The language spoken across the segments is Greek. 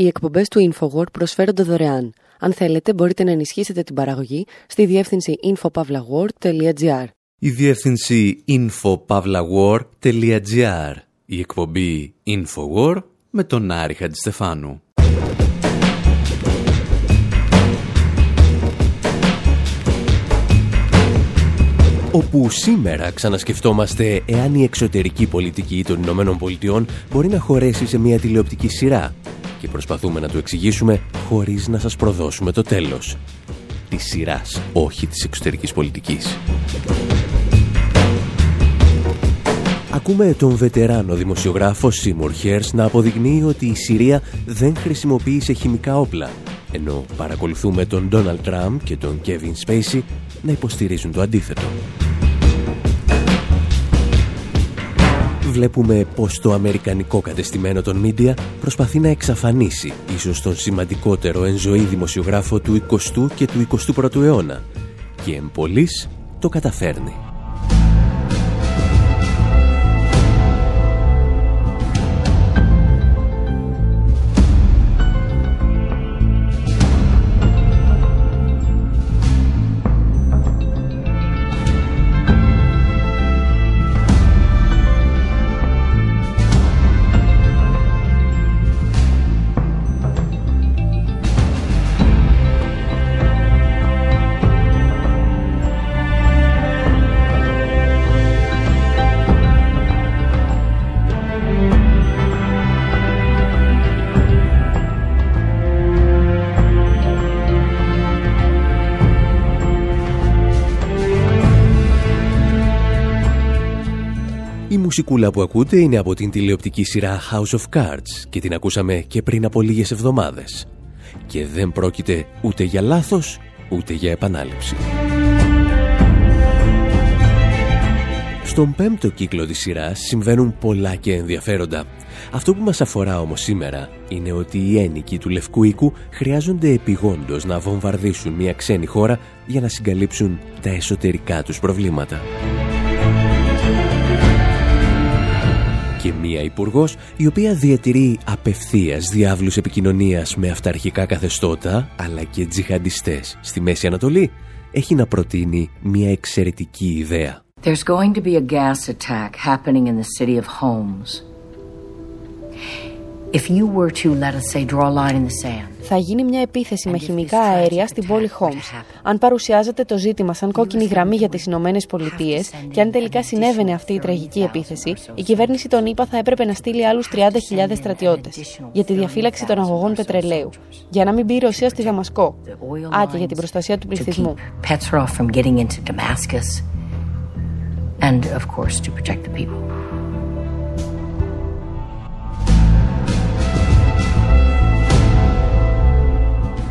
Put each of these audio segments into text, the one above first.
Οι εκπομπές του InfoWord προσφέρονται δωρεάν. Αν θέλετε, μπορείτε να ενισχύσετε την παραγωγή στη διεύθυνση infopavlagor.gr. Η διεύθυνση infopavlagor.gr. Η εκπομπή InfoWord με τον Άρη Χατζηστεφάνου. όπου σήμερα ξανασκεφτόμαστε εάν η εξωτερική πολιτική των Ηνωμένων Πολιτειών μπορεί να χωρέσει σε μια τηλεοπτική σειρά και προσπαθούμε να το εξηγήσουμε χωρίς να σας προδώσουμε το τέλος. Της σειράς, όχι της εξωτερικής πολιτικής. Ακούμε τον βετεράνο δημοσιογράφο Σίμορ Χέρς να αποδεικνύει ότι η Συρία δεν χρησιμοποίησε χημικά όπλα, ενώ παρακολουθούμε τον Ντόναλτ Τραμπ και τον Κέβιν Σπέισι να υποστηρίζουν το αντίθετο. Βλέπουμε πως το αμερικανικό κατεστημένο των μίντια προσπαθεί να εξαφανίσει ίσως τον σημαντικότερο εν ζωή δημοσιογράφο του 20ου και του 21ου αιώνα και εμπολής το καταφέρνει. Μουσικούλα που ακούτε είναι από την τηλεοπτική σειρά House of Cards και την ακούσαμε και πριν από λίγες εβδομάδες. Και δεν πρόκειται ούτε για λάθος, ούτε για επανάληψη. Στον πέμπτο κύκλο της σειράς συμβαίνουν πολλά και ενδιαφέροντα. Αυτό που μας αφορά όμως σήμερα είναι ότι οι ένικοι του Λευκού Οίκου χρειάζονται επιγόντως να βομβαρδίσουν μια ξένη χώρα για να συγκαλύψουν τα εσωτερικά τους προβλήματα. Και μία υπουργός η οποία διατηρεί απευθείας διάβλους επικοινωνίας με αυταρχικά καθεστώτα αλλά και τζιχαντιστές στη Μέση Ανατολή έχει να προτείνει μία εξαιρετική ιδέα. There's going to be a gas attack happening in the city of Homs. If you were to, let us say, draw a line in the sand, θα γίνει μια επίθεση με χημικά αέρια στην πόλη Χόμς. Αν παρουσιάζεται το ζήτημα σαν κόκκινη γραμμή για τις Ηνωμένες Πολιτείες και αν τελικά συνέβαινε αυτή η τραγική επίθεση, η κυβέρνηση των ΗΠΑ θα έπρεπε να στείλει άλλους 30.000 στρατιώτες για τη διαφύλαξη των αγωγών πετρελαίου, για να μην μπει η Ρωσία στη Δαμασκό, α, και για την προστασία του πληθυσμού. And of course to protect the people.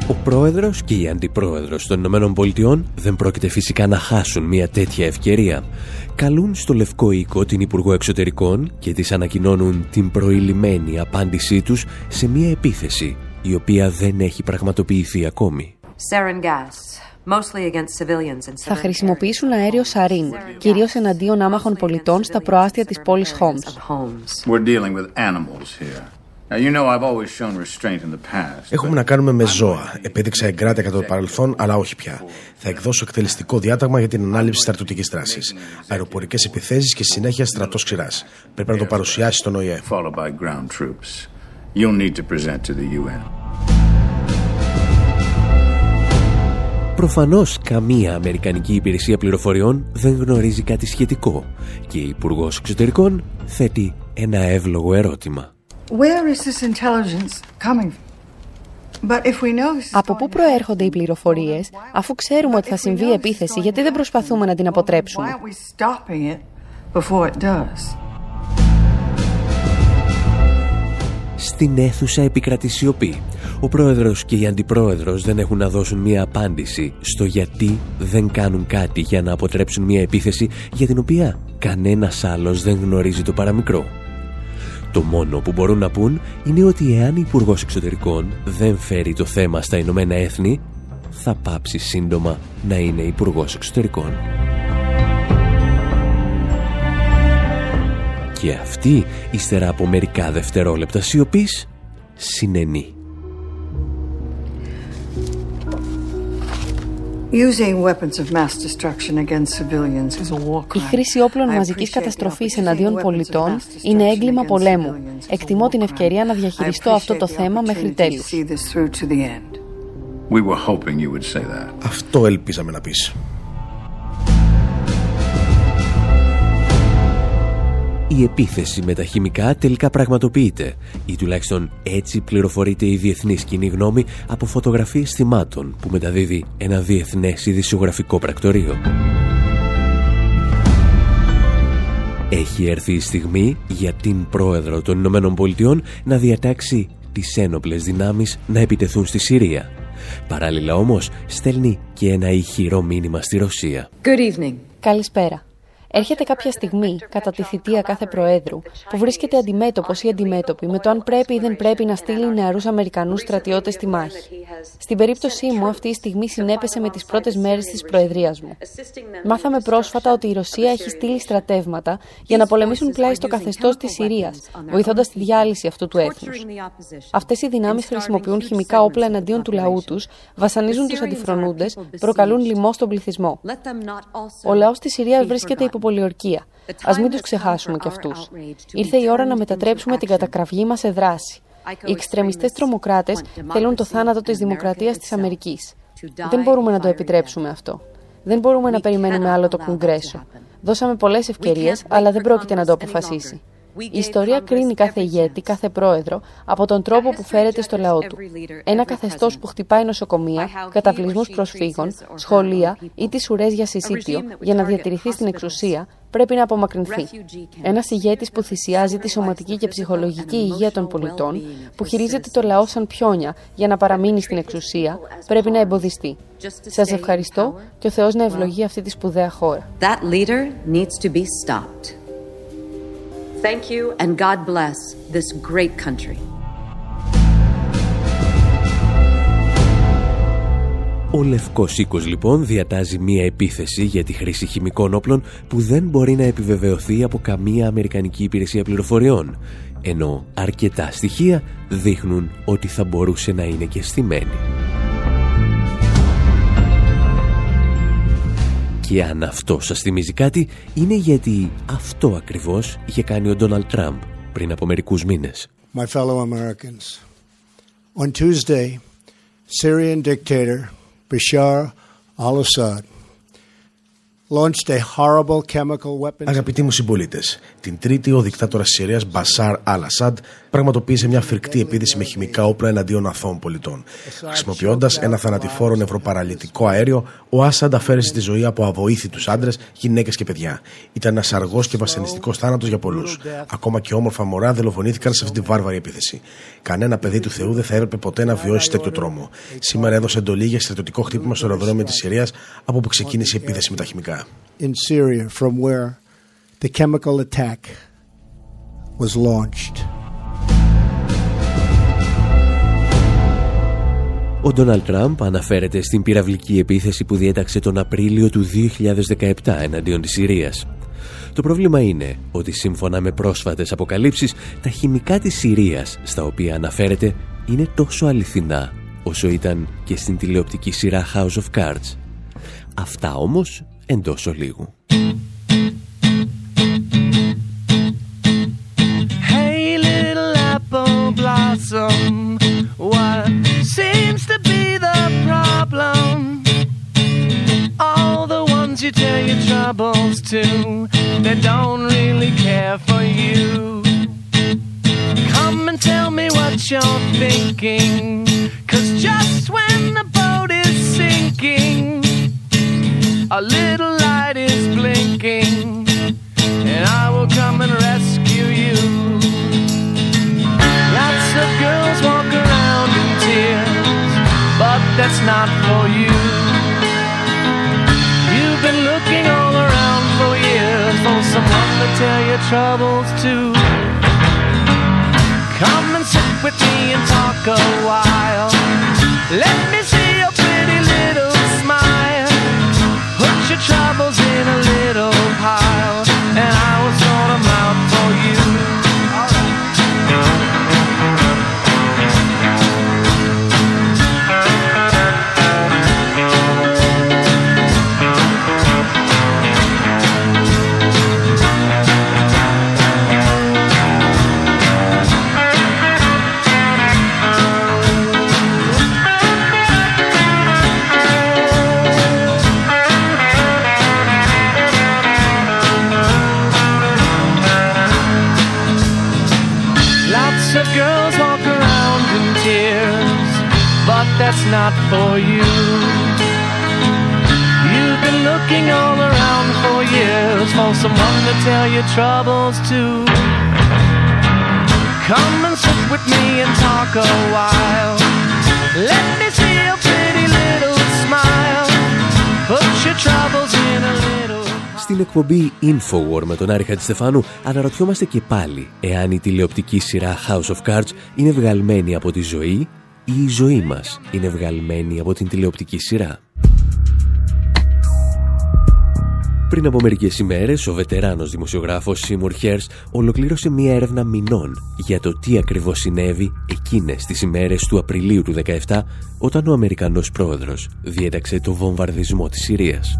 Ο πρόεδρος και η αντιπρόεδρος των Ηνωμένων Πολιτειών δεν πρόκειται φυσικά να χάσουν μια τέτοια ευκαιρία. Καλούν στο Λευκό Οίκο την Υπουργό Εξωτερικών και της ανακοινώνουν την προηλημένη απάντησή τους σε μια επίθεση η οποία δεν έχει πραγματοποιηθεί ακόμη. Θα χρησιμοποιήσουν αέριο σαρίν, κυρίως εναντίον άμαχων πολιτών στα προάστια της πόλης Χόμς. Έχουμε να κάνουμε με ζώα. Επέδειξα εγκράτεια κατά το παρελθόν, αλλά όχι πια. Θα εκδώσω εκτελεστικό διάταγμα για την ανάληψη στρατιωτικής δράση. Αεροπορικές επιθέσεις και συνέχεια στρατός ξηράς. Πρέπει να το παρουσιάσει στον ΟΗΕ. Προφανώς καμία Αμερικανική υπηρεσία πληροφοριών δεν γνωρίζει κάτι σχετικό και η Υπουργός Εξωτερικών θέτει ένα εύλογο ερώτημα. Από πού προέρχονται οι πληροφορίες, αφού ξέρουμε ότι θα συμβεί η επίθεση, γιατί δεν προσπαθούμε να την αποτρέψουμε; Στην αίθουσα επικρατεί σιωπή. Ο πρόεδρος και η αντιπρόεδρος δεν έχουν να δώσουν μία απάντηση στο γιατί δεν κάνουν κάτι για να αποτρέψουν μία επίθεση για την οποία κανένας άλλος δεν γνωρίζει το παραμικρό. Το μόνο που μπορούν να πούν είναι ότι εάν η Υπουργός Εξωτερικών δεν φέρει το θέμα στα Ηνωμένα Έθνη, θα πάψει σύντομα να είναι Υπουργός Εξωτερικών. Και αυτή, ύστερα από μερικά δευτερόλεπτα σιωπής, συνενεί. Η χρήση όπλων μαζικής καταστροφής εναντίον πολιτών είναι έγκλημα πολέμου. Εκτιμώ την ευκαιρία να διαχειριστώ αυτό το θέμα μέχρι τέλους. Αυτό ελπίζαμε να πεις. Η επίθεση με τα χημικά τελικά πραγματοποιείται ή τουλάχιστον έτσι πληροφορείται η διεθνή κοινή γνώμη από φωτογραφίες θυμάτων που μεταδίδει ένα διεθνές ειδησιογραφικό πρακτορείο. Έχει έρθει η στιγμή για την πρόεδρο των Ηνωμένων Πολιτειών να διατάξει τις ένοπλες δυνάμεις να επιτεθούν στη Συρία. Παράλληλα όμως στέλνει και ένα ηχηρό μήνυμα στη Ρωσία. Good evening. Καλησπέρα. Έρχεται κάποια στιγμή, κατά τη θητεία κάθε Προέδρου, που βρίσκεται αντιμέτωπος ή αντιμέτωπη με το αν πρέπει ή δεν πρέπει να στείλει νεαρούς Αμερικανούς στρατιώτες στη μάχη. Στην περίπτωσή μου, αυτή η στιγμή συνέπεσε με τις πρώτες μέρες της Προεδρίας μου. Μάθαμε πρόσφατα ότι η Ρωσία έχει στείλει στρατεύματα για να πολεμήσουν πλάι στο καθεστώς της Συρίας, βοηθώντας τη διάλυση αυτού του έθνους. Αυτές οι δυνάμεις χρησιμοποιούν χημικά όπλα εναντίον του λαού τους, βασανίζουν τους αντιφρονούντες, προκαλούν λοιμό στον πληθυσμό. Ο λαός της Συρίας βρίσκεται υπό πολιορκία. Α μην τους ξεχάσουμε κι αυτούς. Ήρθε η ώρα να μετατρέψουμε την κατακραυγή μας σε δράση. Οι εξτρεμιστές τρομοκράτες θέλουν το θάνατο της δημοκρατίας της Αμερικής. Δεν μπορούμε να το επιτρέψουμε αυτό. Δεν μπορούμε να περιμένουμε άλλο το Κογκρέσο. Δώσαμε πολλές ευκαιρίες, αλλά δεν πρόκειται να το αποφασίσει. Η ιστορία κρίνει κάθε ηγέτη, κάθε πρόεδρο από τον τρόπο που φέρεται στο λαό του. Ένα καθεστώς που χτυπάει νοσοκομεία, καταβλισμούς προσφύγων, σχολεία ή τις ουρές για συσίτιο για να διατηρηθεί στην εξουσία πρέπει να απομακρυνθεί. Ένας ηγέτης που θυσιάζει τη σωματική και ψυχολογική υγεία των πολιτών, που χειρίζεται το λαό σαν πιόνια για να παραμείνει στην εξουσία, πρέπει να εμποδιστεί. Σας ευχαριστώ και ο Θεός να ευλογεί αυτή τη σπουδαία χώρα. Thank you and God bless this great country. Ο Λευκός Οίκος λοιπόν διατάζει μία επίθεση για τη χρήση χημικών όπλων που δεν μπορεί να επιβεβαιωθεί από καμία Αμερικανική υπηρεσία πληροφοριών, ενώ αρκετά στοιχεία δείχνουν ότι θα μπορούσε να είναι και στημένη. Και αν αυτό σας θυμίζει κάτι, είναι γιατί αυτό ακριβώς είχε κάνει ο Ντόναλτ Τραμπ πριν από μερικούς μήνες. My fellow Americans, on Tuesday, Syrian dictator Bashar al-Assad Αγαπητοί μου συμπολίτες, την Τρίτη ο δικτάτορα της Συρίας Μπασάρ Αλ-Ασάντ πραγματοποίησε μια φρικτή επίδυση με χημικά όπλα εναντίον αθώων πολιτών. Χρησιμοποιώντας ένα θανατηφόρο νευροπαραλυτικό αέριο, ο Άσαντ αφαίρεσε τη ζωή από αβοήθητους άντρες, γυναίκες και παιδιά. Ήταν ένας αργός και βασανιστικός θάνατος για πολλούς. Ακόμα και όμορφα μωρά δολοφονήθηκαν σε αυτή τη βάρβαρη επίθεση. Κανένα παιδί του Θεού δεν θα έπρεπε ποτέ να βιώσει τέτοιο τρόμο. Σήμερα έδωσε εντολή για στρατιωτικό χτύπημα στο αεροδρόμιο της Συρίας από όπου ξεκίνησε η επίθεση με τα χημικά. In Syria from where the chemical attack was launched. Ο Ντόναλτ Τραμπ αναφέρεται στην πυραυλική επίθεση που διέταξε τον Απρίλιο του 2017 εναντίον της Συρίας. Το πρόβλημα είναι ότι σύμφωνα με πρόσφατες αποκαλύψεις, τα χημικά της Συρίας στα οποία αναφέρεται είναι τόσο αληθινά όσο ήταν και στην τηλεοπτική σειρά House of Cards. Αυτά όμως εντός ολίγου. Hey little apple blossom What seems to be the problem All the ones you tell your troubles to They don't really care for you Come and tell me what you're thinking Cause just when the boat is sinking a little light is blinking, and I will come and rescue you. Lots of girls walk around tears, but that's not for you. You've been looking all around for years for someone to tell your troubles to. Come and sit with me and talk a while. Let me see your pretty little smile. Put your troubles in a little not for you. You've been looking all around for years for someone to tell your troubles to. Come and sit with me and talk a while. Let me see your pretty little smile. Put your troubles in a little. Στην εκπομπή Infowar με τον Άρη Χατζηστεφάνου αναρωτιόμαστε και πάλι εάν η τηλεοπτική σειρά House of Cards είναι βγαλμένη από τη ζωή ή η ζωή μας είναι βγαλμένη από την τηλεοπτική σειρά. Πριν από μερικές ημέρες, ο βετεράνος δημοσιογράφος Σίμουρ Χέρς ολοκλήρωσε μία έρευνα μηνών για το τι ακριβώς συνέβη εκείνες τις ημέρες του Απριλίου του 2017 όταν ο Αμερικανός πρόεδρος διέταξε το βομβαρδισμό της Συρίας.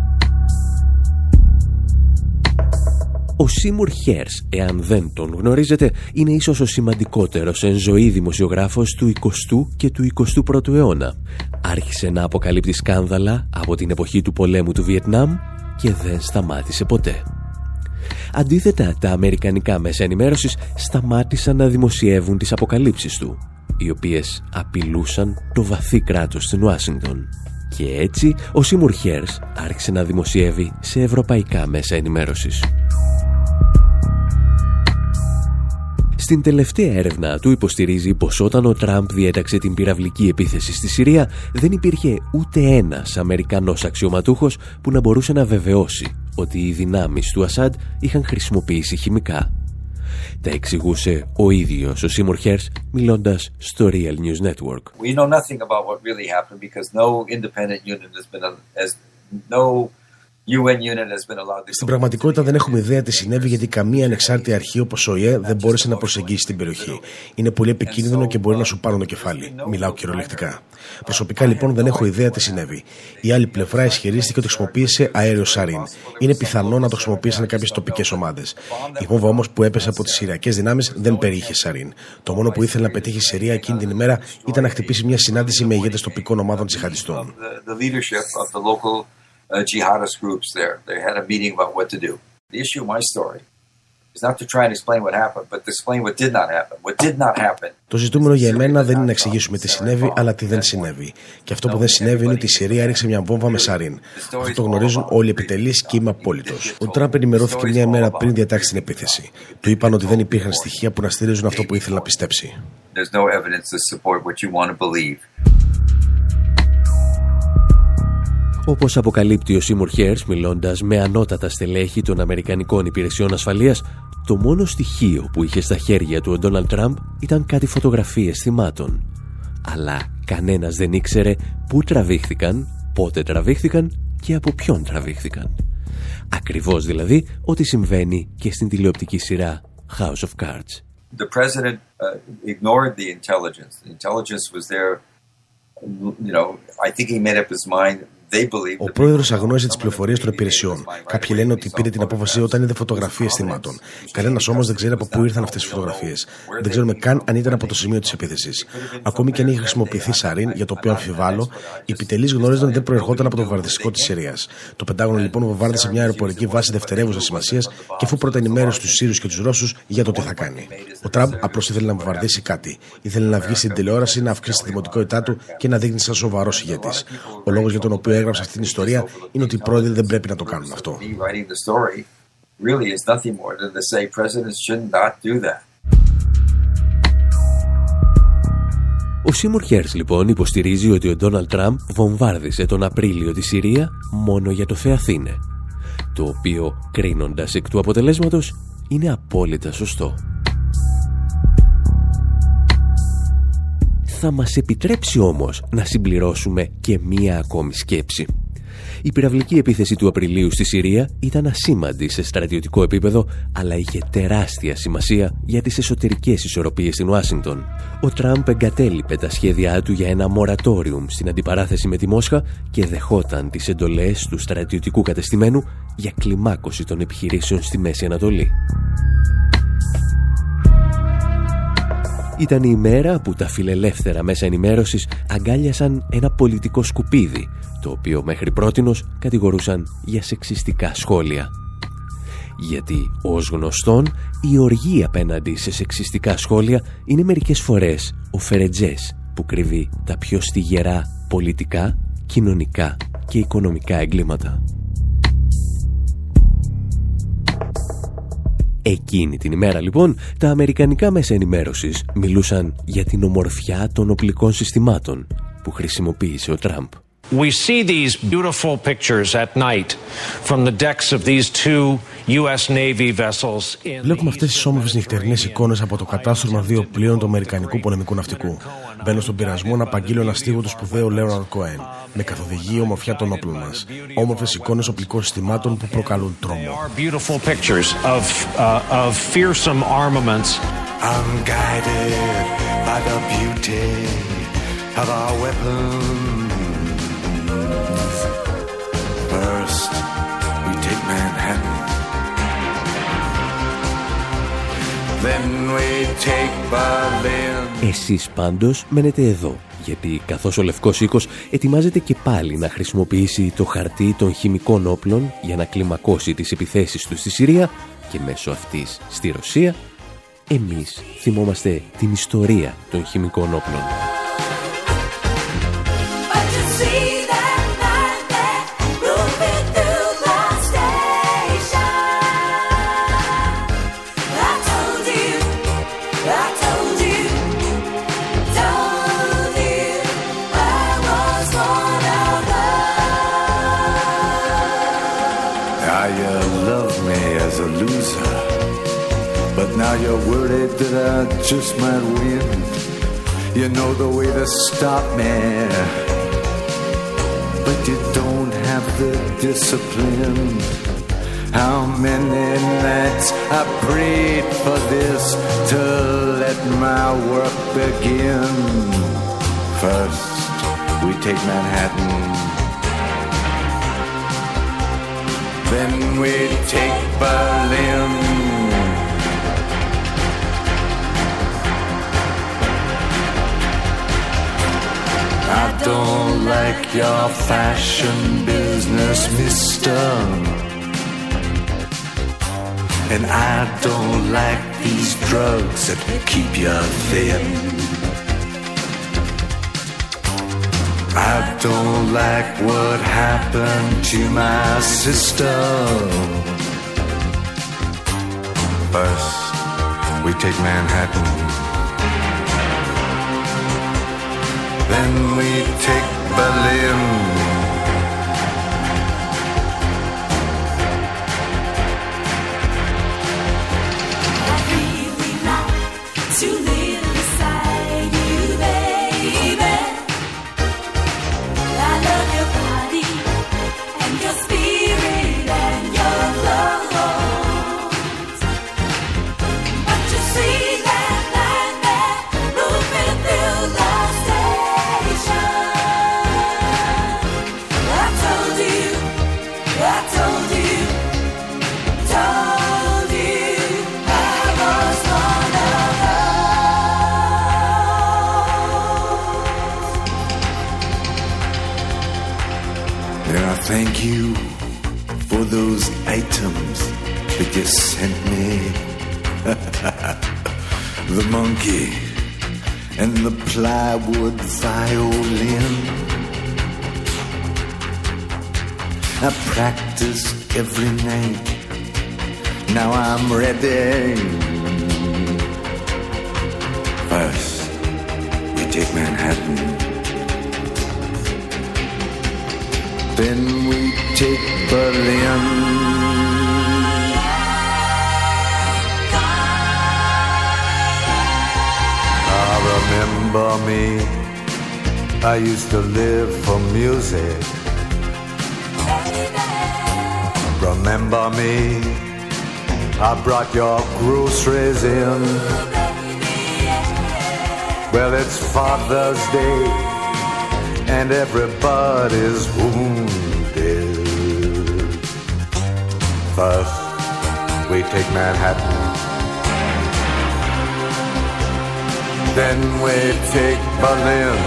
Ο Σίμουρ Χέρς, εάν δεν τον γνωρίζετε, είναι ίσως ο σημαντικότερος εν ζωή δημοσιογράφος του 20ου και του 21ου αιώνα. Άρχισε να αποκαλύπτει σκάνδαλα από την εποχή του πολέμου του Βιετνάμ και δεν σταμάτησε ποτέ. Αντίθετα, τα αμερικανικά μέσα ενημέρωσης σταμάτησαν να δημοσιεύουν τις αποκαλύψεις του, οι οποίες απειλούσαν το βαθύ κράτος στην Ουάσιγκτον. Και έτσι, ο Σίμουρ Χέρς άρχισε να δημοσιεύει σε ευρωπαϊκά μέσα ενημέρωσης. Στην τελευταία έρευνα του υποστηρίζει πως όταν ο Τραμπ διέταξε την πυραυλική επίθεση στη Συρία δεν υπήρχε ούτε ένας Αμερικανός αξιωματούχος που να μπορούσε να βεβαιώσει ότι οι δυνάμεις του Ασάντ είχαν χρησιμοποιήσει χημικά. Τα εξηγούσε ο ίδιος ο Σίμουρ Χέρς μιλώντας στο Real News Network. We know nothing about what really happened because no independent unit has been has no στην πραγματικότητα δεν έχουμε ιδέα τι συνέβη γιατί καμία ανεξάρτητη αρχή όπως ο ΙΕ δεν μπόρεσε να προσεγγίσει την περιοχή. Είναι πολύ επικίνδυνο και μπορεί να σου πάρουν το κεφάλι. Μιλάω κυριολεκτικά. Προσωπικά λοιπόν δεν έχω ιδέα τι συνέβη. Η άλλη πλευρά ισχυρίστηκε ότι χρησιμοποίησε αέριο σαρίν. Είναι πιθανό να το χρησιμοποίησαν κάποιες τοπικές ομάδες. Η βόμβα όμως που έπεσε από τις Συριακέ δυνάμεις δεν περιείχε σαρίν. Το μόνο που ήθελε να πετύχει η Συρία εκείνη την ημέρα ήταν να χτυπήσει μια συνάντηση με ηγέτες τοπικών ομάδων τζιχαντιστών uh, jihadist groups there. They had a meeting about what to do. The issue of my story is not to try and explain what happened, but to explain what did not happen. What did not happen. Το ζητούμενο για εμένα δεν είναι να εξηγήσουμε τι συνέβη, αλλά τι δεν συνέβη. Και αυτό που δεν συνέβη είναι ότι η Συρία έριξε μια βόμβα με σαρίν. Αυτό το γνωρίζουν όλοι οι επιτελείς και είμαι απόλυτος. Ο Τραμπ ενημερώθηκε μια ημέρα πριν διατάξει την επίθεση. Του είπαν ότι δεν υπήρχαν στοιχεία που να στηρίζουν αυτό που ήθελε να πιστέψει. Όπως αποκαλύπτει ο Σίμουρ Χέρς μιλώντας με ανώτατα στελέχη των Αμερικανικών Υπηρεσιών Ασφαλείας, το μόνο στοιχείο που είχε στα χέρια του ο Ντόναλτ Τραμπ ήταν κάτι φωτογραφίες θυμάτων. Αλλά κανένας δεν ήξερε πού τραβήχθηκαν, πότε τραβήχθηκαν και από ποιον τραβήχθηκαν. Ακριβώς δηλαδή ό,τι συμβαίνει και στην τηλεοπτική σειρά House of Cards. The president uh, ignored the intelligence. The intelligence was there. You know, I think he made up his mind ο πρόεδρος αγνώρισε τις πληροφορίες των υπηρεσιών. Κάποιοι λένε ότι πήρε την απόφαση όταν είδε φωτογραφίες θυμάτων. Κανένας όμως δεν ξέρει από πού ήρθαν αυτές οι φωτογραφίες. Δεν ξέρουμε καν αν ήταν από το σημείο της επίθεσης. Ακόμη και αν είχε χρησιμοποιηθεί σαρίν, για το οποίο αμφιβάλλω, οι επιτελείς γνώριζαν ότι δεν προερχόταν από το βομβαρδιστικό της Συρίας. Το Πεντάγωνο λοιπόν βομβάρδισε μια αεροπορική βάση δευτερεύουσα σημασίας και αφού πρώτα ενημέρωσε του Σύριου και τους Ρώσους για το τι θα κάνει. Ο Τραμπ απλώς ήθελε να βομβαρδίσει κάτι. Ήθελε να βγει στην τηλεόραση, να αυξήσει τη δημοτικότητά του και να δείχνει σαν σοβαρό ηγέτη. Ο λόγο για τον οποίο έγραψε αυτή την ιστορία είναι ότι οι πρόεδροι δεν πρέπει να το κάνουν αυτό. Ο Σίμουρ Χέρς λοιπόν υποστηρίζει ότι ο Ντόναλτ Τραμπ βομβάρδισε τον Απρίλιο τη Συρία μόνο για το Θεαθήνε, το οποίο κρίνοντας εκ του αποτελέσματος είναι απόλυτα σωστό. Θα μας επιτρέψει όμως να συμπληρώσουμε και μία ακόμη σκέψη. Η πυραυλική επίθεση του Απριλίου στη Συρία ήταν ασήμαντη σε στρατιωτικό επίπεδο, αλλά είχε τεράστια σημασία για τις εσωτερικές ισορροπίες στην Ουάσιγκτον. Ο Τραμπ εγκατέλειπε τα σχέδιά του για ένα μορατόριουμ στην αντιπαράθεση με τη Μόσχα και δεχόταν τις εντολές του στρατιωτικού κατεστημένου για κλιμάκωση των επιχειρήσεων στη Μέση Ανατολή. Ήταν η ημέρα που τα φιλελεύθερα μέσα ενημέρωσης αγκάλιασαν ένα πολιτικό σκουπίδι, το οποίο μέχρι πρότινος κατηγορούσαν για σεξιστικά σχόλια. Γιατί, ως γνωστόν, η οργή απέναντι σε σεξιστικά σχόλια είναι μερικές φορές ο φερετζές που κρύβει τα πιο στιγερά πολιτικά, κοινωνικά και οικονομικά εγκλήματα. Εκείνη την ημέρα λοιπόν τα αμερικανικά μέσα ενημέρωσης μιλούσαν για την ομορφιά των οπλικών συστημάτων που χρησιμοποίησε ο Τραμπ. We see these beautiful pictures at night from the decks of these two US Navy vessels. Βλέπουμε αυτές τις όμορφες νυχτερινές εικόνες από το κατάστρωμα δύο πλοίων του Αμερικανικού πολεμικού ναυτικού. Μπαίνω στον πειρασμό να απαγγείλω ένα στίχο του σπουδαίου Λέοναρ Κοέν. Με καθοδηγεί ομορφιά των όπλων μας. Όμορφες εικόνες οπλικών συστημάτων που προκαλούν τρόμο. I'm guided by the beauty of our weapons. Εσείς πάντως μένετε εδώ, γιατί καθώς ο Λευκός Οίκος ετοιμάζεται και πάλι να χρησιμοποιήσει το χαρτί των χημικών όπλων για να κλιμακώσει τις επιθέσεις του στη Συρία και μέσω αυτής στη Ρωσία, εμείς θυμόμαστε την ιστορία των χημικών όπλων. Now you're worried that I just might win. You know the way to stop me. But you don't have the discipline. How many nights I prayed for this to let my work begin. First, we take Manhattan. Then we take Berlin. Don't like your fashion business, mister. And I don't like these drugs that keep you thin. I don't like what happened to my sister. First, we take Manhattan. Then we take Berlin. Plywood violin. I practiced every night. Now I'm ready. First, we take Manhattan. Then we take Berlin. Remember me. I used to live for music. Remember me. I brought your groceries in. Well, it's Father's Day, and everybody's wounded. First, we take Manhattan. Then we take Berlin.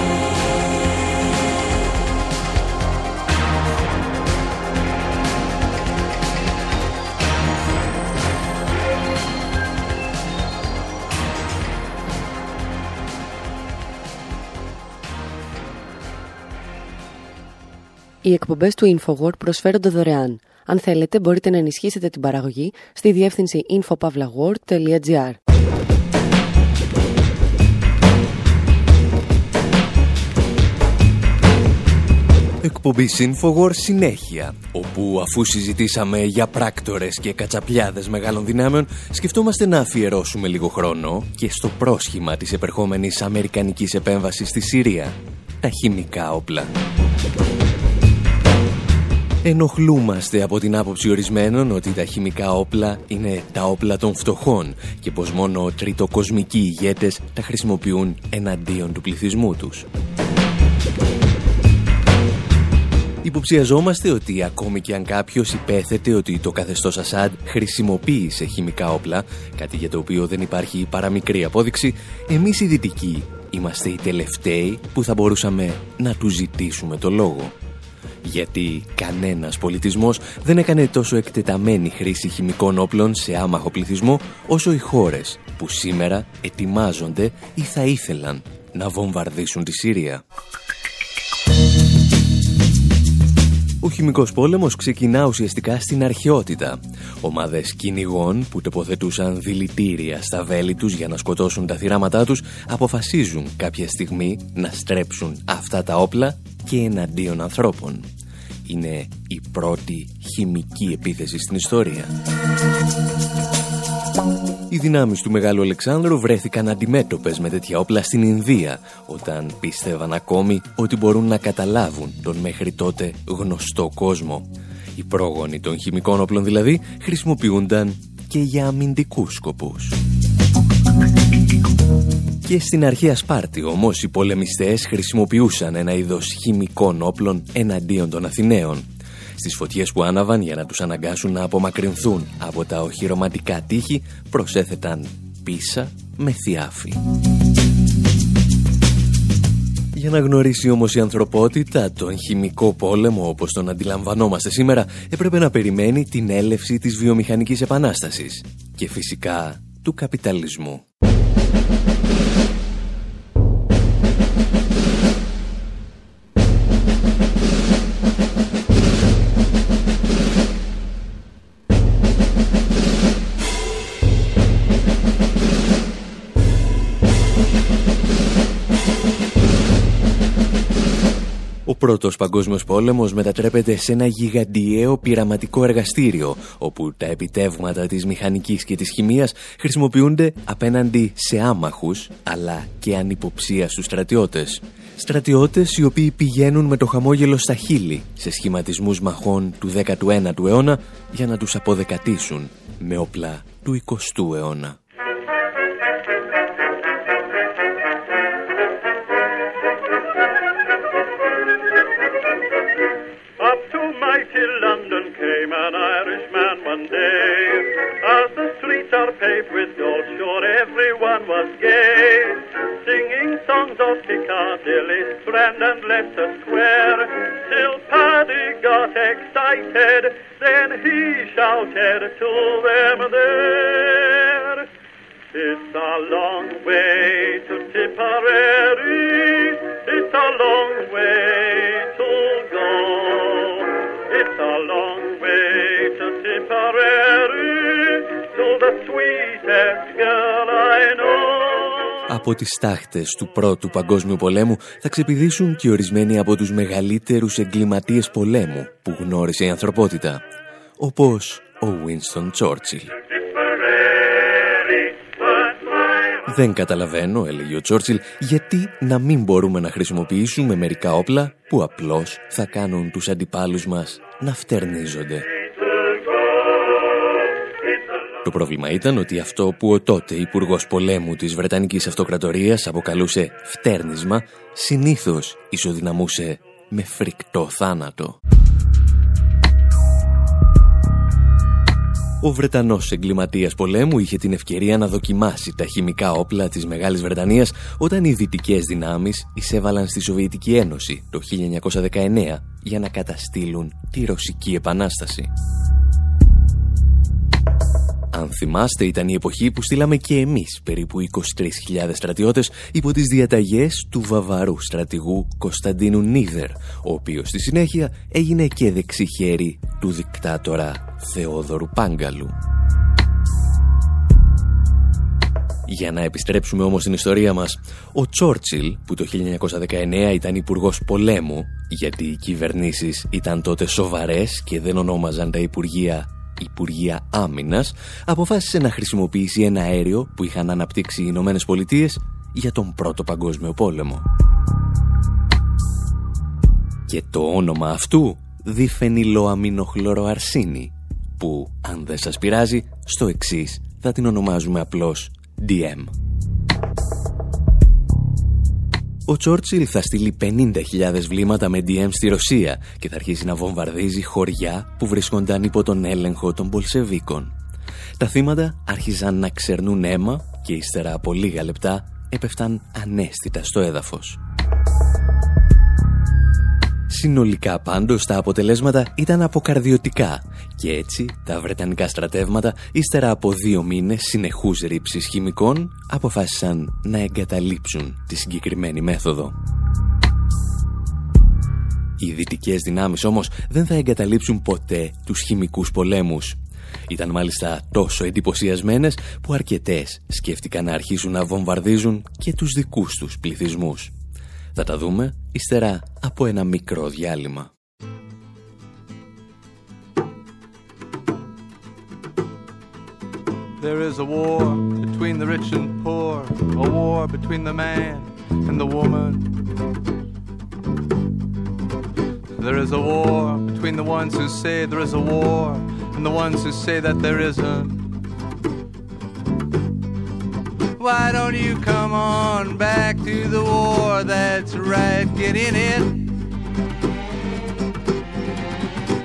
Οι εκπομπές του InfoWord προσφέρονται δωρεάν. Αν θέλετε, μπορείτε να ενισχύσετε την παραγωγή στη διεύθυνση infopavlagor.gr. Εκπομπής Infowar συνέχεια, όπου αφού συζητήσαμε για πράκτορες και κατσαπλιάδες μεγάλων δυνάμεων, σκεφτόμαστε να αφιερώσουμε λίγο χρόνο και στο πρόσχημα της επερχόμενης αμερικανικής επέμβασης στη Συρία, τα χημικά όπλα. Ενοχλούμαστε από την άποψη ορισμένων ότι τα χημικά όπλα είναι τα όπλα των φτωχών και πως μόνο τριτοκοσμικοί ηγέτες τα χρησιμοποιούν εναντίον του πληθυσμού τους. Υποψιαζόμαστε ότι ακόμη και αν κάποιος υπέθεται ότι το καθεστώς Ασάντ χρησιμοποίησε χημικά όπλα, κάτι για το οποίο δεν υπάρχει παραμικρή απόδειξη, εμείς οι δυτικοί είμαστε οι τελευταίοι που θα μπορούσαμε να του ζητήσουμε το λόγο. Γιατί κανένας πολιτισμός δεν έκανε τόσο εκτεταμένη χρήση χημικών όπλων σε άμαχο πληθυσμό όσο οι χώρες που σήμερα ετοιμάζονται ή θα ήθελαν να βομβαρδίσουν τη Συρία. Ο χημικός πόλεμος ξεκινά ουσιαστικά στην αρχαιότητα. Ομάδες κυνηγών που τοποθετούσαν δηλητήρια στα βέλη τους για να σκοτώσουν τα θυράματά τους αποφασίζουν κάποια στιγμή να στρέψουν αυτά τα όπλα και εναντίον ανθρώπων. Είναι η πρώτη χημική επίθεση στην ιστορία. Οι δυνάμεις του Μεγάλου Αλεξάνδρου βρέθηκαν αντιμέτωπες με τέτοια όπλα στην Ινδία, όταν πίστευαν ακόμη ότι μπορούν να καταλάβουν τον μέχρι τότε γνωστό κόσμο. Οι πρόγονοι των χημικών όπλων δηλαδή χρησιμοποιούνταν και για αμυντικούς σκοπούς. Και στην αρχαία Σπάρτη όμως οι πολεμιστές χρησιμοποιούσαν ένα είδος χημικών όπλων εναντίον των Αθηναίων στις φωτιές που άναβαν για να τους αναγκάσουν να απομακρυνθούν από τα οχυρωματικά τείχη προσέθεταν πίσα με θιάφη. Για να γνωρίσει όμως η ανθρωπότητα τον χημικό πόλεμο όπως τον αντιλαμβανόμαστε σήμερα έπρεπε να περιμένει την έλευση της βιομηχανικής επανάστασης και φυσικά του καπιταλισμού. Πρώτος παγκόσμιος πόλεμος μετατρέπεται σε ένα γιγαντιαίο πειραματικό εργαστήριο, όπου τα επιτεύγματα της μηχανικής και της χημείας χρησιμοποιούνται απέναντι σε άμαχους, αλλά και ανυποψία στρατιώτες. Στρατιώτες οι οποίοι πηγαίνουν με το χαμόγελο στα χείλη σε σχηματισμούς μαχών του 19ου αιώνα για να τους αποδεκατήσουν με όπλα του 20ου αιώνα. Are paved with gold, sure everyone was gay. Singing songs of Piccadilly, Strand and Leicester Square. Till Paddy got excited, then he shouted to them there. It's a long way to Tipperary, it's a long way Από τις τάχτες του Πρώτου Παγκόσμιου Πολέμου θα ξεπηδήσουν και ορισμένοι από τους μεγαλύτερους εγκληματίες πολέμου που γνώρισε η ανθρωπότητα, όπως ο Winston Churchill. Δεν καταλαβαίνω, έλεγε ο Τσόρτσιλ, γιατί να μην μπορούμε να χρησιμοποιήσουμε μερικά όπλα που απλώς θα κάνουν τους αντιπάλους μας να φτερνίζονται. Το πρόβλημα ήταν ότι αυτό που ο τότε υπουργός πολέμου της Βρετανικής Αυτοκρατορίας αποκαλούσε φτέρνισμα, συνήθως ισοδυναμούσε με φρικτό θάνατο. Ο Βρετανός εγκληματίας πολέμου είχε την ευκαιρία να δοκιμάσει τα χημικά όπλα της Μεγάλης Βρετανίας όταν οι δυτικές δυνάμεις εισέβαλαν στη Σοβιετική Ένωση το 1919 για να καταστήλουν τη Ρωσική Επανάσταση. Αν θυμάστε, ήταν η εποχή που στείλαμε και εμείς περίπου 23.000 στρατιώτες υπό τις διαταγές του βαβαρού στρατηγού Κωνσταντίνου Νίδερ, ο οποίος στη συνέχεια έγινε και δεξί χέρι του δικτάτορα Θεόδωρου Πάγκαλου. Για να επιστρέψουμε όμως στην ιστορία μας, ο Τσόρτσιλ, που το 1919 ήταν υπουργός πολέμου, γιατί οι κυβερνήσεις ήταν τότε σοβαρές και δεν ονόμαζαν τα υπουργεία Υπουργεία Άμυνας, αποφάσισε να χρησιμοποιήσει ένα αέριο που είχαν αναπτύξει οι Ηνωμένες Πολιτείες για τον Πρώτο Παγκόσμιο Πόλεμο. Και το όνομα αυτού διφενιλοαμινοχλωροαρσίνη, που αν δεν σας πειράζει, στο εξής θα την ονομάζουμε απλώς DM. Ο Τσόρτσιλ θα στείλει 50.000 βλήματα με DM στη Ρωσία και θα αρχίσει να βομβαρδίζει χωριά που βρίσκονταν υπό τον έλεγχο των Πολσεβίκων. Τα θύματα άρχιζαν να ξερνούν αίμα και ύστερα από λίγα λεπτά έπεφταν ανέστητα στο έδαφος. Συνολικά πάντως τα αποτελέσματα ήταν αποκαρδιωτικά και έτσι τα Βρετανικά στρατεύματα ύστερα από δύο μήνες συνεχούς ρήψης χημικών αποφάσισαν να εγκαταλείψουν τη συγκεκριμένη μέθοδο. Οι δυτικές δυνάμεις όμως δεν θα εγκαταλείψουν ποτέ τους χημικούς πολέμους. Ήταν μάλιστα τόσο εντυπωσιασμένες που αρκετές σκέφτηκαν να αρχίσουν να βομβαρδίζουν και τους δικούς τους πληθυσμούς. Θα τα δούμε ύστερα από ένα μικρό διάλειμμα. There is a war between the rich and poor, a war between the man and the woman. There is a war between the ones who say there is a war and the ones who say that there isn't. Why don't you come on back to the war? That's right, get in it.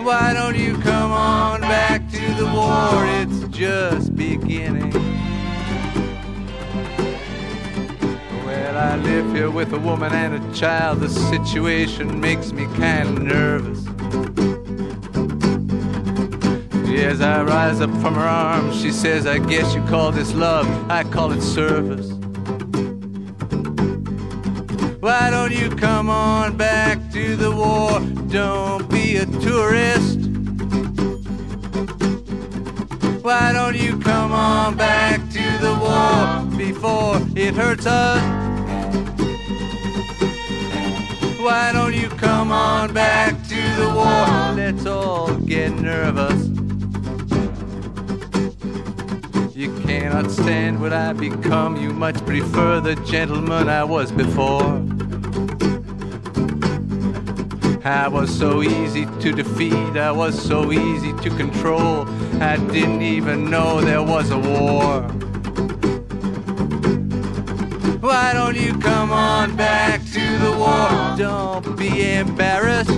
Why don't you come on back to the war? It's just beginning. Well, I live here with a woman and a child. The situation makes me kind of nervous. As I rise up from her arms, she says, I guess you call this love, I call it service. Why don't you come on back to the war? Don't be a tourist. Why don't you come on back to the war before it hurts us? Why don't you come on back to the war? Let's all get nervous. Cannot stand what I become. You much prefer the gentleman I was before. I was so easy to defeat. I was so easy to control. I didn't even know there was a war. Why don't you come on back to the war? Don't be embarrassed.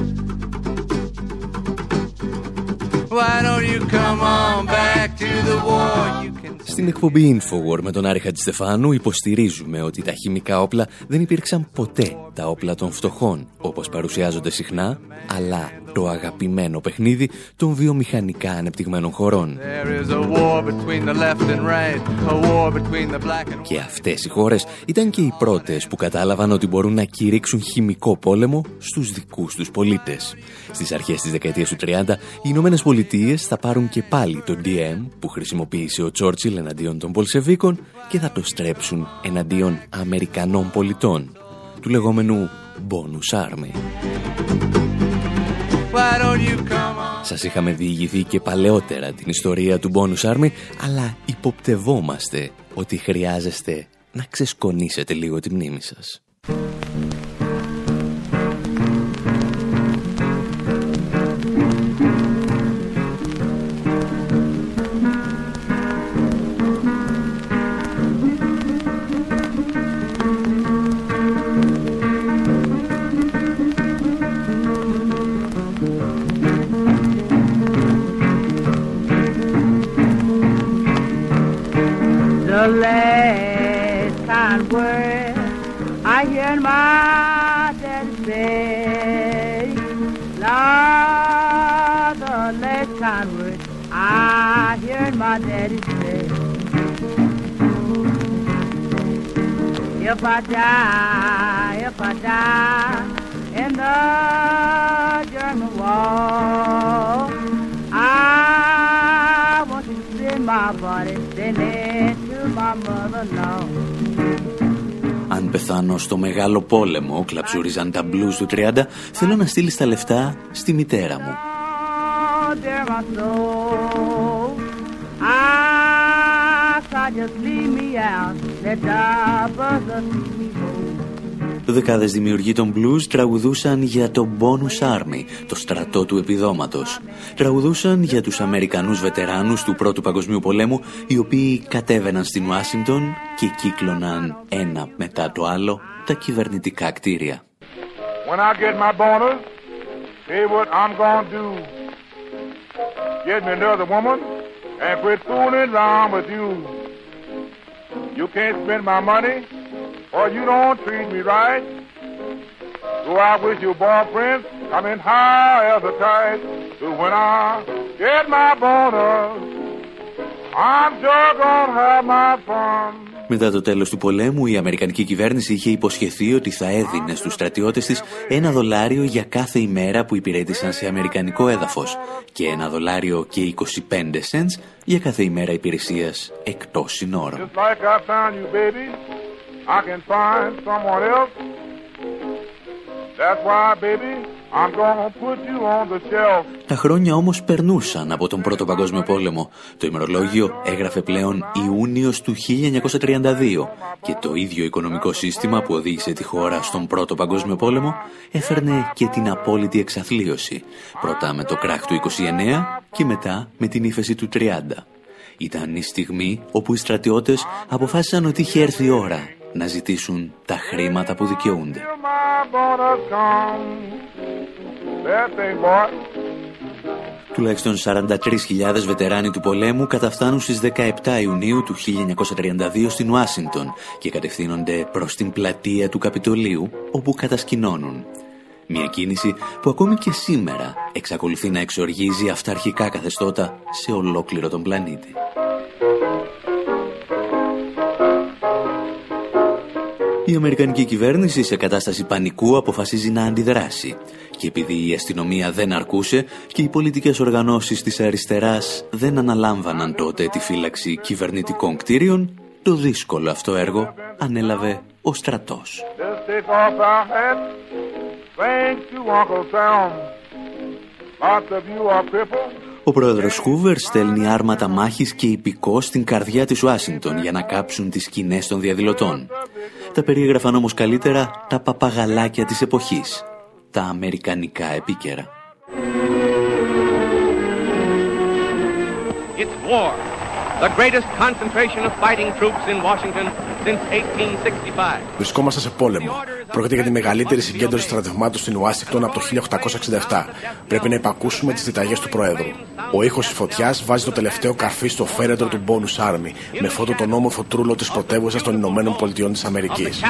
Why don't you come on back to the war? You Στην εκπομπή Infowar με τον Άρη Χατζηστεφάνου υποστηρίζουμε ότι τα χημικά όπλα δεν υπήρξαν ποτέ τα όπλα των φτωχών, όπως παρουσιάζονται συχνά, αλλά το αγαπημένο παιχνίδι των βιομηχανικά ανεπτυγμένων χωρών. Και αυτές οι χώρες ήταν και οι πρώτες που κατάλαβαν ότι μπορούν να κηρύξουν χημικό πόλεμο στους δικούς τους πολίτες. Στις αρχές της δεκαετίας του 30, οι Ηνωμένες Πολιτείες θα πάρουν και πάλι το DM που χρησιμοποίησε ο Τσόρτσιλ εναντίον των Πολσεβίκων και θα το στρέψουν εναντίον Αμερικανών πολιτών, του λεγόμενου Bonus Army. Σας είχαμε διηγηθεί και παλαιότερα την ιστορία του Bonus Army, αλλά υποπτευόμαστε ότι χρειάζεστε να ξεσκονίσετε λίγο τη μνήμη σας. If I die, if I die in the German wall, I want to see my body sending to my mother-in-law. Αν πεθάνω στο μεγάλο πόλεμο, κλαψούριζαν τα μπλουζ του 30, θέλω να στείλεις τα λεφτά στη μητέρα μου. Δεκάδες δημιουργοί των blues τραγουδούσαν για το Bonus Army, το στρατό του επιδόματος. Τραγουδούσαν για τους Αμερικανούς βετεράνους του Πρώτου Παγκοσμίου Πολέμου, οι οποίοι κατέβαιναν στην Ουάσιγκτον και κύκλωναν ένα μετά το άλλο τα κυβερνητικά κτίρια. When I get my bonus, say what I'm gonna do. Get me another woman and quit fooling around with you. You can't spend my money or you don't treat me right. So I wish your boyfriend come in high as a kite. So when I get my bonus, I'm sure gonna have my fun. Μετά το τέλος του πολέμου, η Αμερικανική κυβέρνηση είχε υποσχεθεί ότι θα έδινε στους στρατιώτες της ένα δολάριο για κάθε ημέρα που υπηρέτησαν σε αμερικανικό έδαφος και ένα δολάριο και 25 cents για κάθε ημέρα υπηρεσίας εκτός συνόρων. Τα χρόνια όμως περνούσαν από τον Πρώτο Παγκόσμιο Πόλεμο. Το ημερολόγιο έγραφε πλέον Ιούνιος του 1932 και το ίδιο οικονομικό σύστημα που οδήγησε τη χώρα στον Πρώτο Παγκόσμιο Πόλεμο έφερνε και την απόλυτη εξαθλίωση. Πρώτα με το κράχ του 29 και μετά με την ύφεση του 30. Ήταν η στιγμή όπου οι στρατιώτες αποφάσισαν ότι είχε έρθει η ώρα να ζητήσουν τα χρήματα που δικαιούνται. Τουλάχιστον 43.000 βετεράνοι του πολέμου καταφτάνουν στις 17 Ιουνίου του 1932 στην Ουάσιντον και κατευθύνονται προς την πλατεία του Καπιτολίου όπου κατασκηνώνουν. Μια κίνηση που ακόμη και σήμερα εξακολουθεί να εξοργίζει αυταρχικά καθεστώτα σε ολόκληρο τον πλανήτη. Η Αμερικανική κυβέρνηση σε κατάσταση πανικού αποφασίζει να αντιδράσει. Και επειδή η αστυνομία δεν αρκούσε και οι πολιτικές οργανώσεις της αριστεράς δεν αναλάμβαναν τότε τη φύλαξη κυβερνητικών κτίριων, το δύσκολο αυτό έργο ανέλαβε ο στρατός. Ο πρόεδρος Χούβερ στέλνει άρματα μάχης και υπηκό στην καρδιά της Ουάσιγκτον για να κάψουν τις σκηνές των διαδηλωτών. Τα περιέγραφαν όμως καλύτερα τα παπαγαλάκια της εποχής, τα αμερικανικά επίκαιρα. It's war. The greatest concentration of fighting troops in Washington since 1865. Βρισκόμαστε σε πόλεμο. Πρόκειται για τη μεγαλύτερη συγκέντρωση στρατευμάτων στην Ουάσιγκτον από το 1867. Πρέπει να υπακούσουμε τις διταγές του Προέδρου. Ο ήχος της φωτιάς βάζει το τελευταίο καρφί στο φέρετρο του Bonus Army, με φώτο τον όμορφο τρούλο της πρωτεύουσας των Ηνωμένων Πολιτειών της Αμερικής.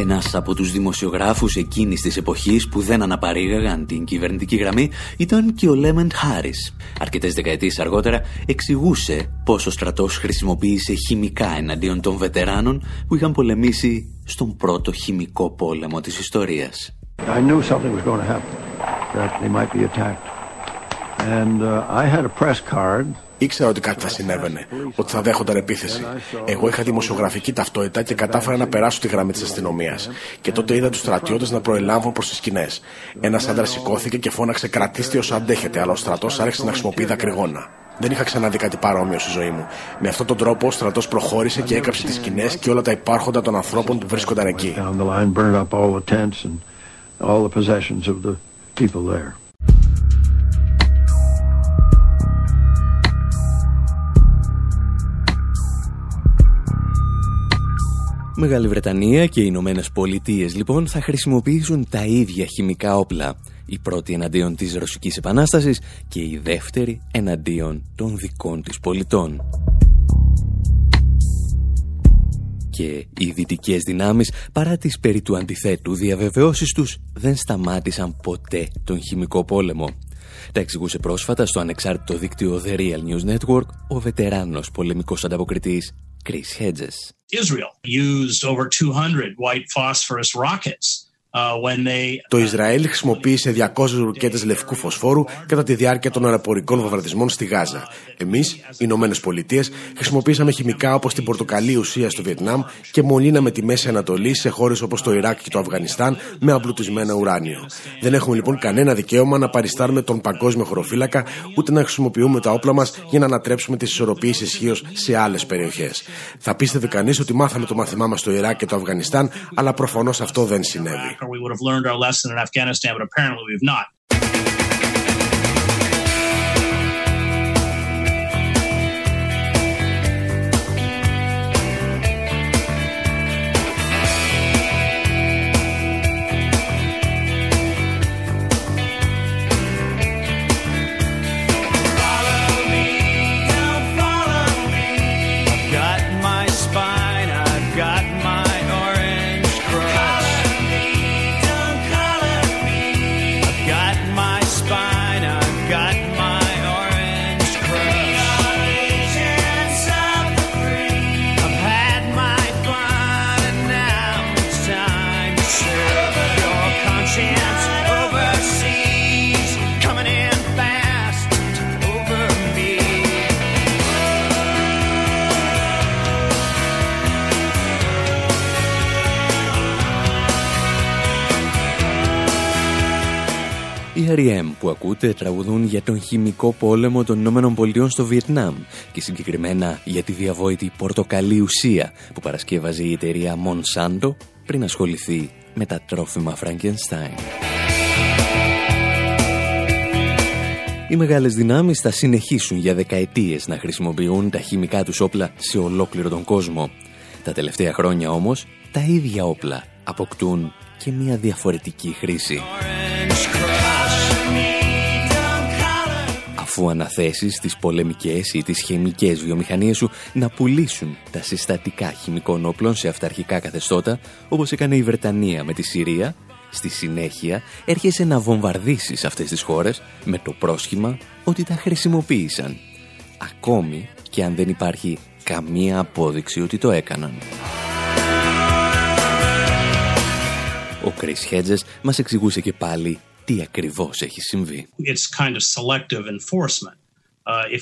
Ένας από τους δημοσιογράφους εκείνης της εποχής που δεν αναπαρήγαγαν την κυβερνητική γραμμή ήταν και ο Λέμεντ Χάρις. Αρκετές δεκαετίες αργότερα εξηγούσε πώς ο στρατός χρησιμοποίησε χημικά εναντίον των βετεράνων που είχαν πολεμήσει στον πρώτο χημικό πόλεμο της ιστορίας. I knew something was going to happen, that they might be attacked. And uh, I had a press card Ήξερα ότι κάτι θα συνέβαινε, ότι θα δέχονταν επίθεση. Εγώ είχα δημοσιογραφική ταυτότητα και κατάφερα να περάσω τη γραμμή της αστυνομίας. Και τότε είδα τους στρατιώτες να προελάβουν προς τις σκηνές. Ένας άντρας σηκώθηκε και φώναξε: Κρατήστε όσο αντέχετε, αλλά ο στρατός άρχισε να χρησιμοποιεί δακρυγόνα. Δεν είχα ξαναδεί κάτι παρόμοιο στη ζωή μου. Με αυτόν τον τρόπο ο στρατός προχώρησε και έκαψε τις σκηνές και όλα τα υπάρχοντα των ανθρώπων που βρίσκονταν εκεί. Μεγάλη Βρετανία και οι Ηνωμένες Πολιτείες λοιπόν θα χρησιμοποιήσουν τα ίδια χημικά όπλα. Η πρώτη εναντίον της Ρωσικής Επανάστασης και η δεύτερη εναντίον των δικών της πολιτών. Και οι δυτικές δυνάμεις, παρά τις περί του αντιθέτου διαβεβαιώσεις τους, δεν σταμάτησαν ποτέ τον χημικό πόλεμο. Τα εξηγούσε πρόσφατα στο ανεξάρτητο δίκτυο The Real News Network ο βετεράνος πολεμικός ανταποκριτής Chris Hedges. Israel used over 200 white phosphorus rockets Το Ισραήλ χρησιμοποίησε 200 ρουκέτες λευκού φωσφόρου κατά τη διάρκεια των αεροπορικών βομβαρδισμών στη Γάζα. Εμείς, οι Ηνωμένες Πολιτείες, χρησιμοποίησαμε χημικά όπως την πορτοκαλί ουσία στο Βιετνάμ και μολύναμε τη Μέση Ανατολή σε χώρες όπως το Ιράκ και το Αφγανιστάν με αμπλουτισμένο ουράνιο. Δεν έχουμε λοιπόν κανένα δικαίωμα να παριστάρουμε τον παγκόσμιο χωροφύλακα ούτε να χρησιμοποιούμε τα όπλα μας για να ανατρέψουμε τις ισορροπίες ισχύω σε άλλες περιοχές. Θα πίστευε κανείς ότι μάθαμε το μάθημά μας στο Ιράκ και το Αφγανιστάν, αλλά προφανώς αυτό δεν συνέβη. We would have learned our lesson in Afghanistan, but apparently we've not. R.E.M. που ακούτε τραγουδούν για τον χημικό πόλεμο των Ηνωμένων Πολιτειών στο Βιετνάμ και συγκεκριμένα για τη διαβόητη πορτοκαλί ουσία που παρασκεύαζε η εταιρεία Monsanto πριν ασχοληθεί με τα τρόφιμα Frankenstein. Οι μεγάλες δυνάμεις θα συνεχίσουν για δεκαετίες να χρησιμοποιούν τα χημικά τους όπλα σε ολόκληρο τον κόσμο. Τα τελευταία χρόνια όμως τα ίδια όπλα αποκτούν και μια διαφορετική χρήση. Αφού αναθέσεις τις πολεμικές ή τις χημικές βιομηχανίες σου να πουλήσουν τα συστατικά χημικών όπλων σε αυταρχικά καθεστώτα, όπως έκανε η Βρετανία με τη Συρία, στη συνέχεια έρχεσαι να βομβαρδίσεις αυτές τις χώρες με το πρόσχημα ότι τα χρησιμοποίησαν, ακόμη και αν δεν υπάρχει καμία απόδειξη ότι το έκαναν. Ο Chris Hedges μας εξηγούσε και πάλι τι ακριβώς έχει συμβεί. It's kind of selective enforcement. Uh,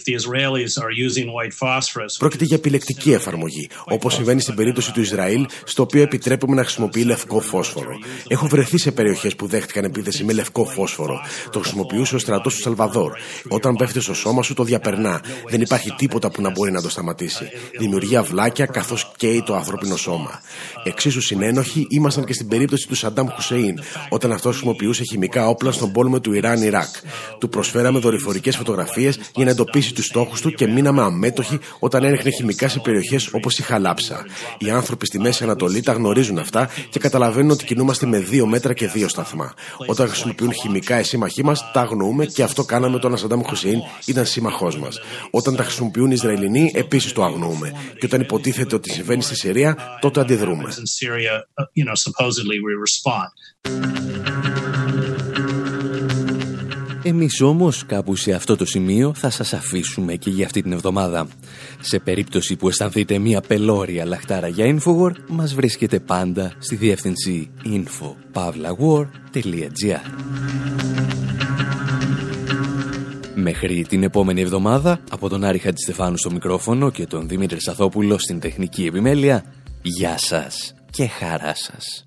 Πρόκειται για επιλεκτική εφαρμογή, όπως συμβαίνει στην περίπτωση του Ισραήλ, στο οποίο επιτρέπουμε να χρησιμοποιεί λευκό φόσφορο. Έχω βρεθεί σε περιοχές που δέχτηκαν επίθεση με λευκό φόσφορο. Το χρησιμοποιούσε ο στρατός του Σαλβαδόρ. Όταν πέφτει στο σώμα σου, το διαπερνά. Δεν υπάρχει τίποτα που να μπορεί να το σταματήσει. Δημιουργεί αυλάκια καθώς καίει το ανθρώπινο σώμα. Εξίσου συνένοχοι ήμασταν και στην περίπτωση του Σαντάμ Χουσέιν, όταν αυτός χρησιμοποιούσε χημικά όπλα στον πόλεμο του Ιράν-Ιράκ. Του προσφέραμε δορυφορικές φωτογραφίες για να εντοπίσει τους στόχους του και μείναμε αμέτωχοι όταν έριχνε χημικά σε περιοχές όπως η Χαλάψα. Οι άνθρωποι στη Μέση Ανατολή τα γνωρίζουν αυτά και καταλαβαίνουν ότι κινούμαστε με δύο μέτρα και δύο σταθμά. Όταν χρησιμοποιούν χημικά οι σύμμαχοί μας, τα αγνοούμε και αυτό κάναμε όταν ο Σαντάμ Χουσέιν ήταν σύμμαχός μας. Όταν τα χρησιμοποιούν οι Ισραηλινοί, επίσης το αγνοούμε. Και όταν υποτίθεται ότι συμβαίνει στη Συρία, τότε αντιδρούμε. Εμείς όμως κάπου σε αυτό το σημείο θα σας αφήσουμε και για αυτή την εβδομάδα. Σε περίπτωση που αισθανθείτε μια πελώρια λαχτάρα για Infowar, μας βρίσκεται πάντα στη διεύθυνση info.pavlawar.gr Μέχρι την επόμενη εβδομάδα, από τον Άρη Χατζηστεφάνου στο μικρόφωνο και τον Δημήτρη Σαθόπουλο στην τεχνική επιμέλεια, γεια σας και χαρά σας.